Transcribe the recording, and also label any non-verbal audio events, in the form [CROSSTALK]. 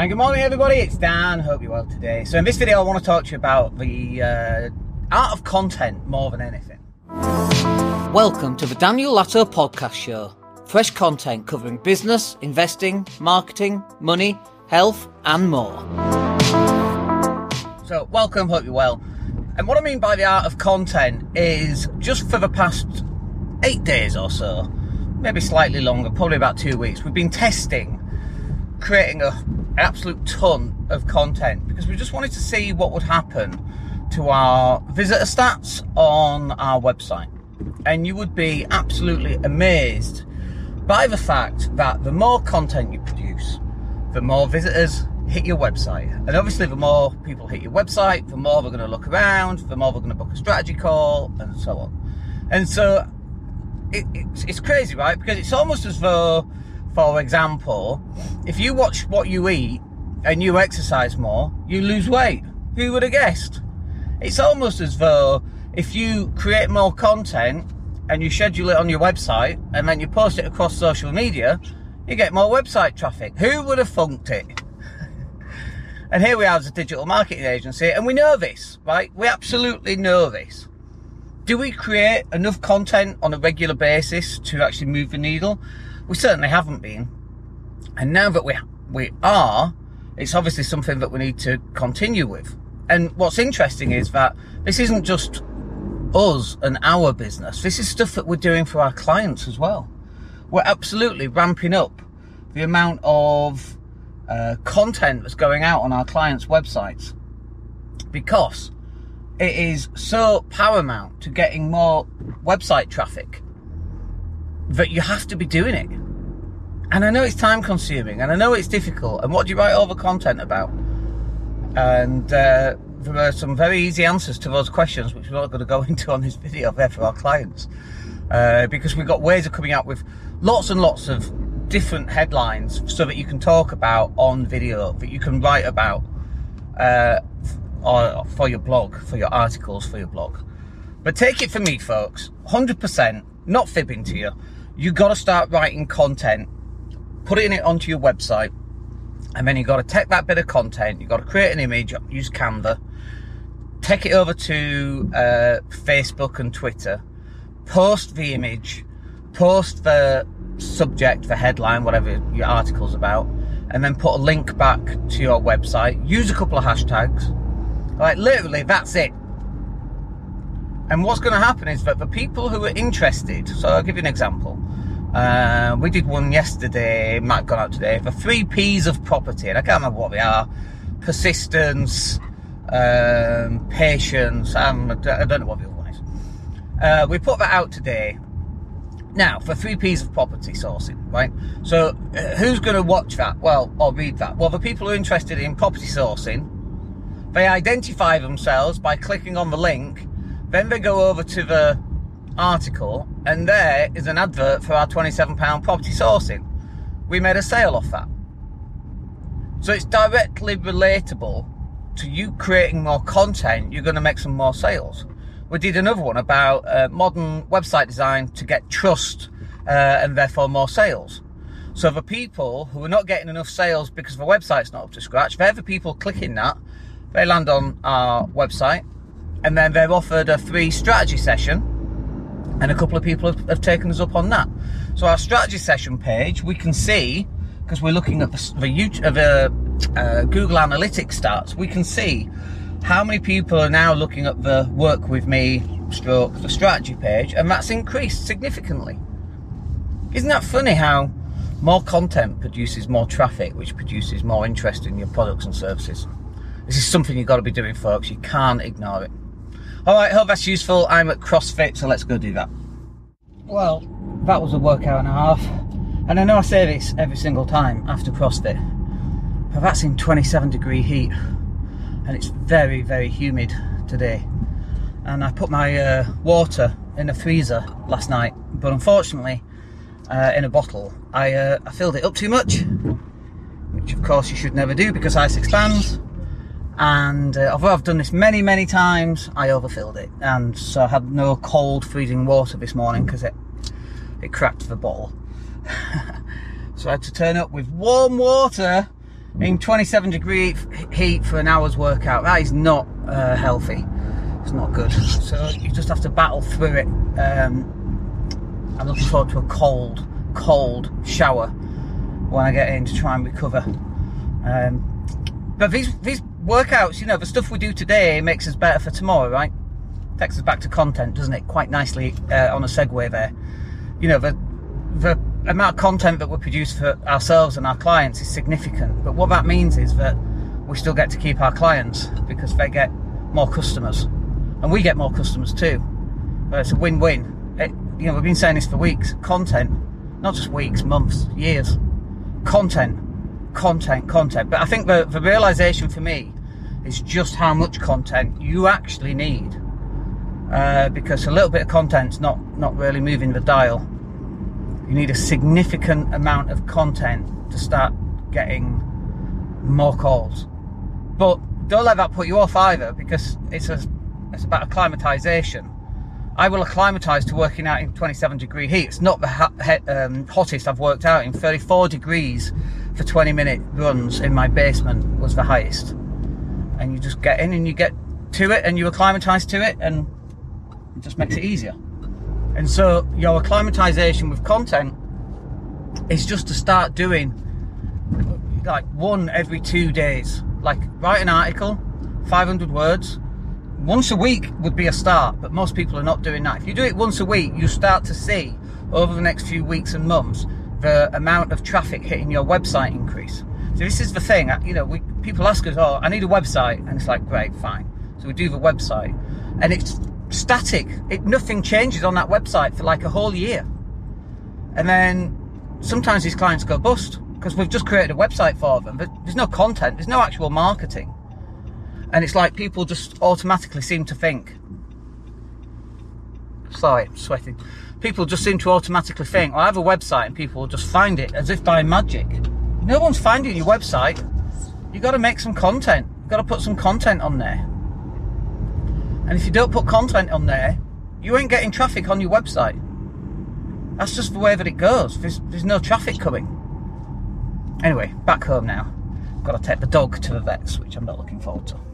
Hi, good morning everybody, it's Dan, hope you're well today. So in this video I want to talk to you about the uh, art of content more than anything. Welcome to the Daniel Latto Podcast Show. Fresh content covering business, investing, marketing, money, health and more. So welcome, hope you're well. And what I mean by the art of content is just for the past eight days or so, maybe slightly longer, probably about two weeks, we've been testing creating a absolute ton of content because we just wanted to see what would happen to our visitor stats on our website. And you would be absolutely amazed by the fact that the more content you produce, the more visitors hit your website. And obviously, the more people hit your website, the more they're going to look around, the more they're going to book a strategy call, and so on. And so it, it's, it's crazy, right? Because it's almost as though, for example, if you watch what you eat and you exercise more, you lose weight. Who would have guessed? It's almost as though if you create more content and you schedule it on your website and then you post it across social media, you get more website traffic. Who would have funked it? [LAUGHS] and here we are as a digital marketing agency, and we know this, right? We absolutely know this. Do we create enough content on a regular basis to actually move the needle? We certainly haven't been. And now that we we are, it's obviously something that we need to continue with. And what's interesting is that this isn't just us and our business. This is stuff that we're doing for our clients as well. We're absolutely ramping up the amount of uh, content that's going out on our clients' websites because it is so paramount to getting more website traffic that you have to be doing it. And I know it's time consuming and I know it's difficult. And what do you write all the content about? And uh, there are some very easy answers to those questions, which we're not going to go [LAUGHS] into on this video there for our clients. Uh, because we've got ways of coming out with lots and lots of different headlines so that you can talk about on video, that you can write about uh, or for your blog, for your articles, for your blog. But take it from me, folks, 100%, not fibbing to you. You've got to start writing content putting it onto your website, and then you've got to take that bit of content, you've got to create an image, use Canva, take it over to uh, Facebook and Twitter, post the image, post the subject, the headline, whatever your article's about, and then put a link back to your website. Use a couple of hashtags. Like, literally, that's it. And what's going to happen is that the people who are interested, so I'll give you an example. Uh, we did one yesterday, might gone out today, for three P's of property, and I can't remember what they are. Persistence, um, patience, um, I don't know what the other one is. Uh, we put that out today. Now, for three P's of property sourcing, right? So, uh, who's going to watch that? Well, or read that? Well, the people who are interested in property sourcing, they identify themselves by clicking on the link, then they go over to the article, and there is an advert for our £27 property sourcing. We made a sale off that. So it's directly relatable to you creating more content, you're going to make some more sales. We did another one about uh, modern website design to get trust uh, and therefore more sales. So the people who are not getting enough sales because the website's not up to scratch, they're the people clicking that, they land on our website, and then they're offered a free strategy session and a couple of people have, have, taken us up on that. So our strategy session page, we can see because we're looking at the, the, YouTube, the uh, Google Analytics stats, we can see how many people are now looking at the work with me stroke the strategy page, and that's increased significantly. Isn't that funny how more content produces more traffic, which produces more interest in your products and services? This is something you've got to be doing, folks. You can't ignore it. All right, hope that's useful. I'm at CrossFit, so let's go do that. Well, that was a workout and a half. And I know I say this every single time after CrossFit, but that's in 27 degree heat. And it's very, very humid today. And I put my uh, water in a freezer last night, but unfortunately, uh, in a bottle, I, uh, I filled it up too much, which of course you should never do because ice expands and uh, although I've done this many many times I overfilled it and so I had no cold freezing water this morning because it it cracked the bottle [LAUGHS] so I had to turn up with warm water in 27 degree heat for an hour's workout. That is not uh, healthy. It's not good. So you just have to battle through it. Um, I'm looking forward to a cold, cold shower when I get in to try and recover. Um, but these these workouts, you know, the stuff we do today makes us better for tomorrow, right? Takes us back to content, doesn't it? Quite nicely uh, on a segue there. You know, the the amount of content that we produce for ourselves and our clients is significant. But what that means is that we still get to keep our clients because they get more customers, and we get more customers too. But it's a win-win. It, you know, we've been saying this for weeks. Content, not just weeks, months, years. Content, content, content. But I think the, the realization for me is just how much content you actually need. Uh, because a little bit of content's not not really moving the dial. You need a significant amount of content to start getting more calls. But don't let that put you off either, because it's a it's about acclimatization. I will acclimatise to working out in 27 degree heat. It's not the ha- um, hottest I've worked out in. 34 degrees for 20 minute runs in my basement was the highest. And you just get in and you get to it and you acclimatise to it and it just makes it easier. And so your acclimatization with content is just to start doing like one every two days. Like write an article, 500 words, once a week would be a start, but most people are not doing that. If you do it once a week, you start to see over the next few weeks and months the amount of traffic hitting your website increase. So this is the thing, uh, you know, we people ask us, "Oh, I need a website," and it's like, "Great, fine." So we do the website, and it's static. It nothing changes on that website for like a whole year, and then sometimes these clients go bust because we've just created a website for them, but there's no content, there's no actual marketing. And it's like people just automatically seem to think. Sorry, I'm sweating. People just seem to automatically think, well, I have a website and people will just find it as if by magic. No one's finding your website. You've got to make some content. You've got to put some content on there. And if you don't put content on there, you ain't getting traffic on your website. That's just the way that it goes. There's, there's no traffic coming. Anyway, back home now. Got to take the dog to the vets, which I'm not looking forward to.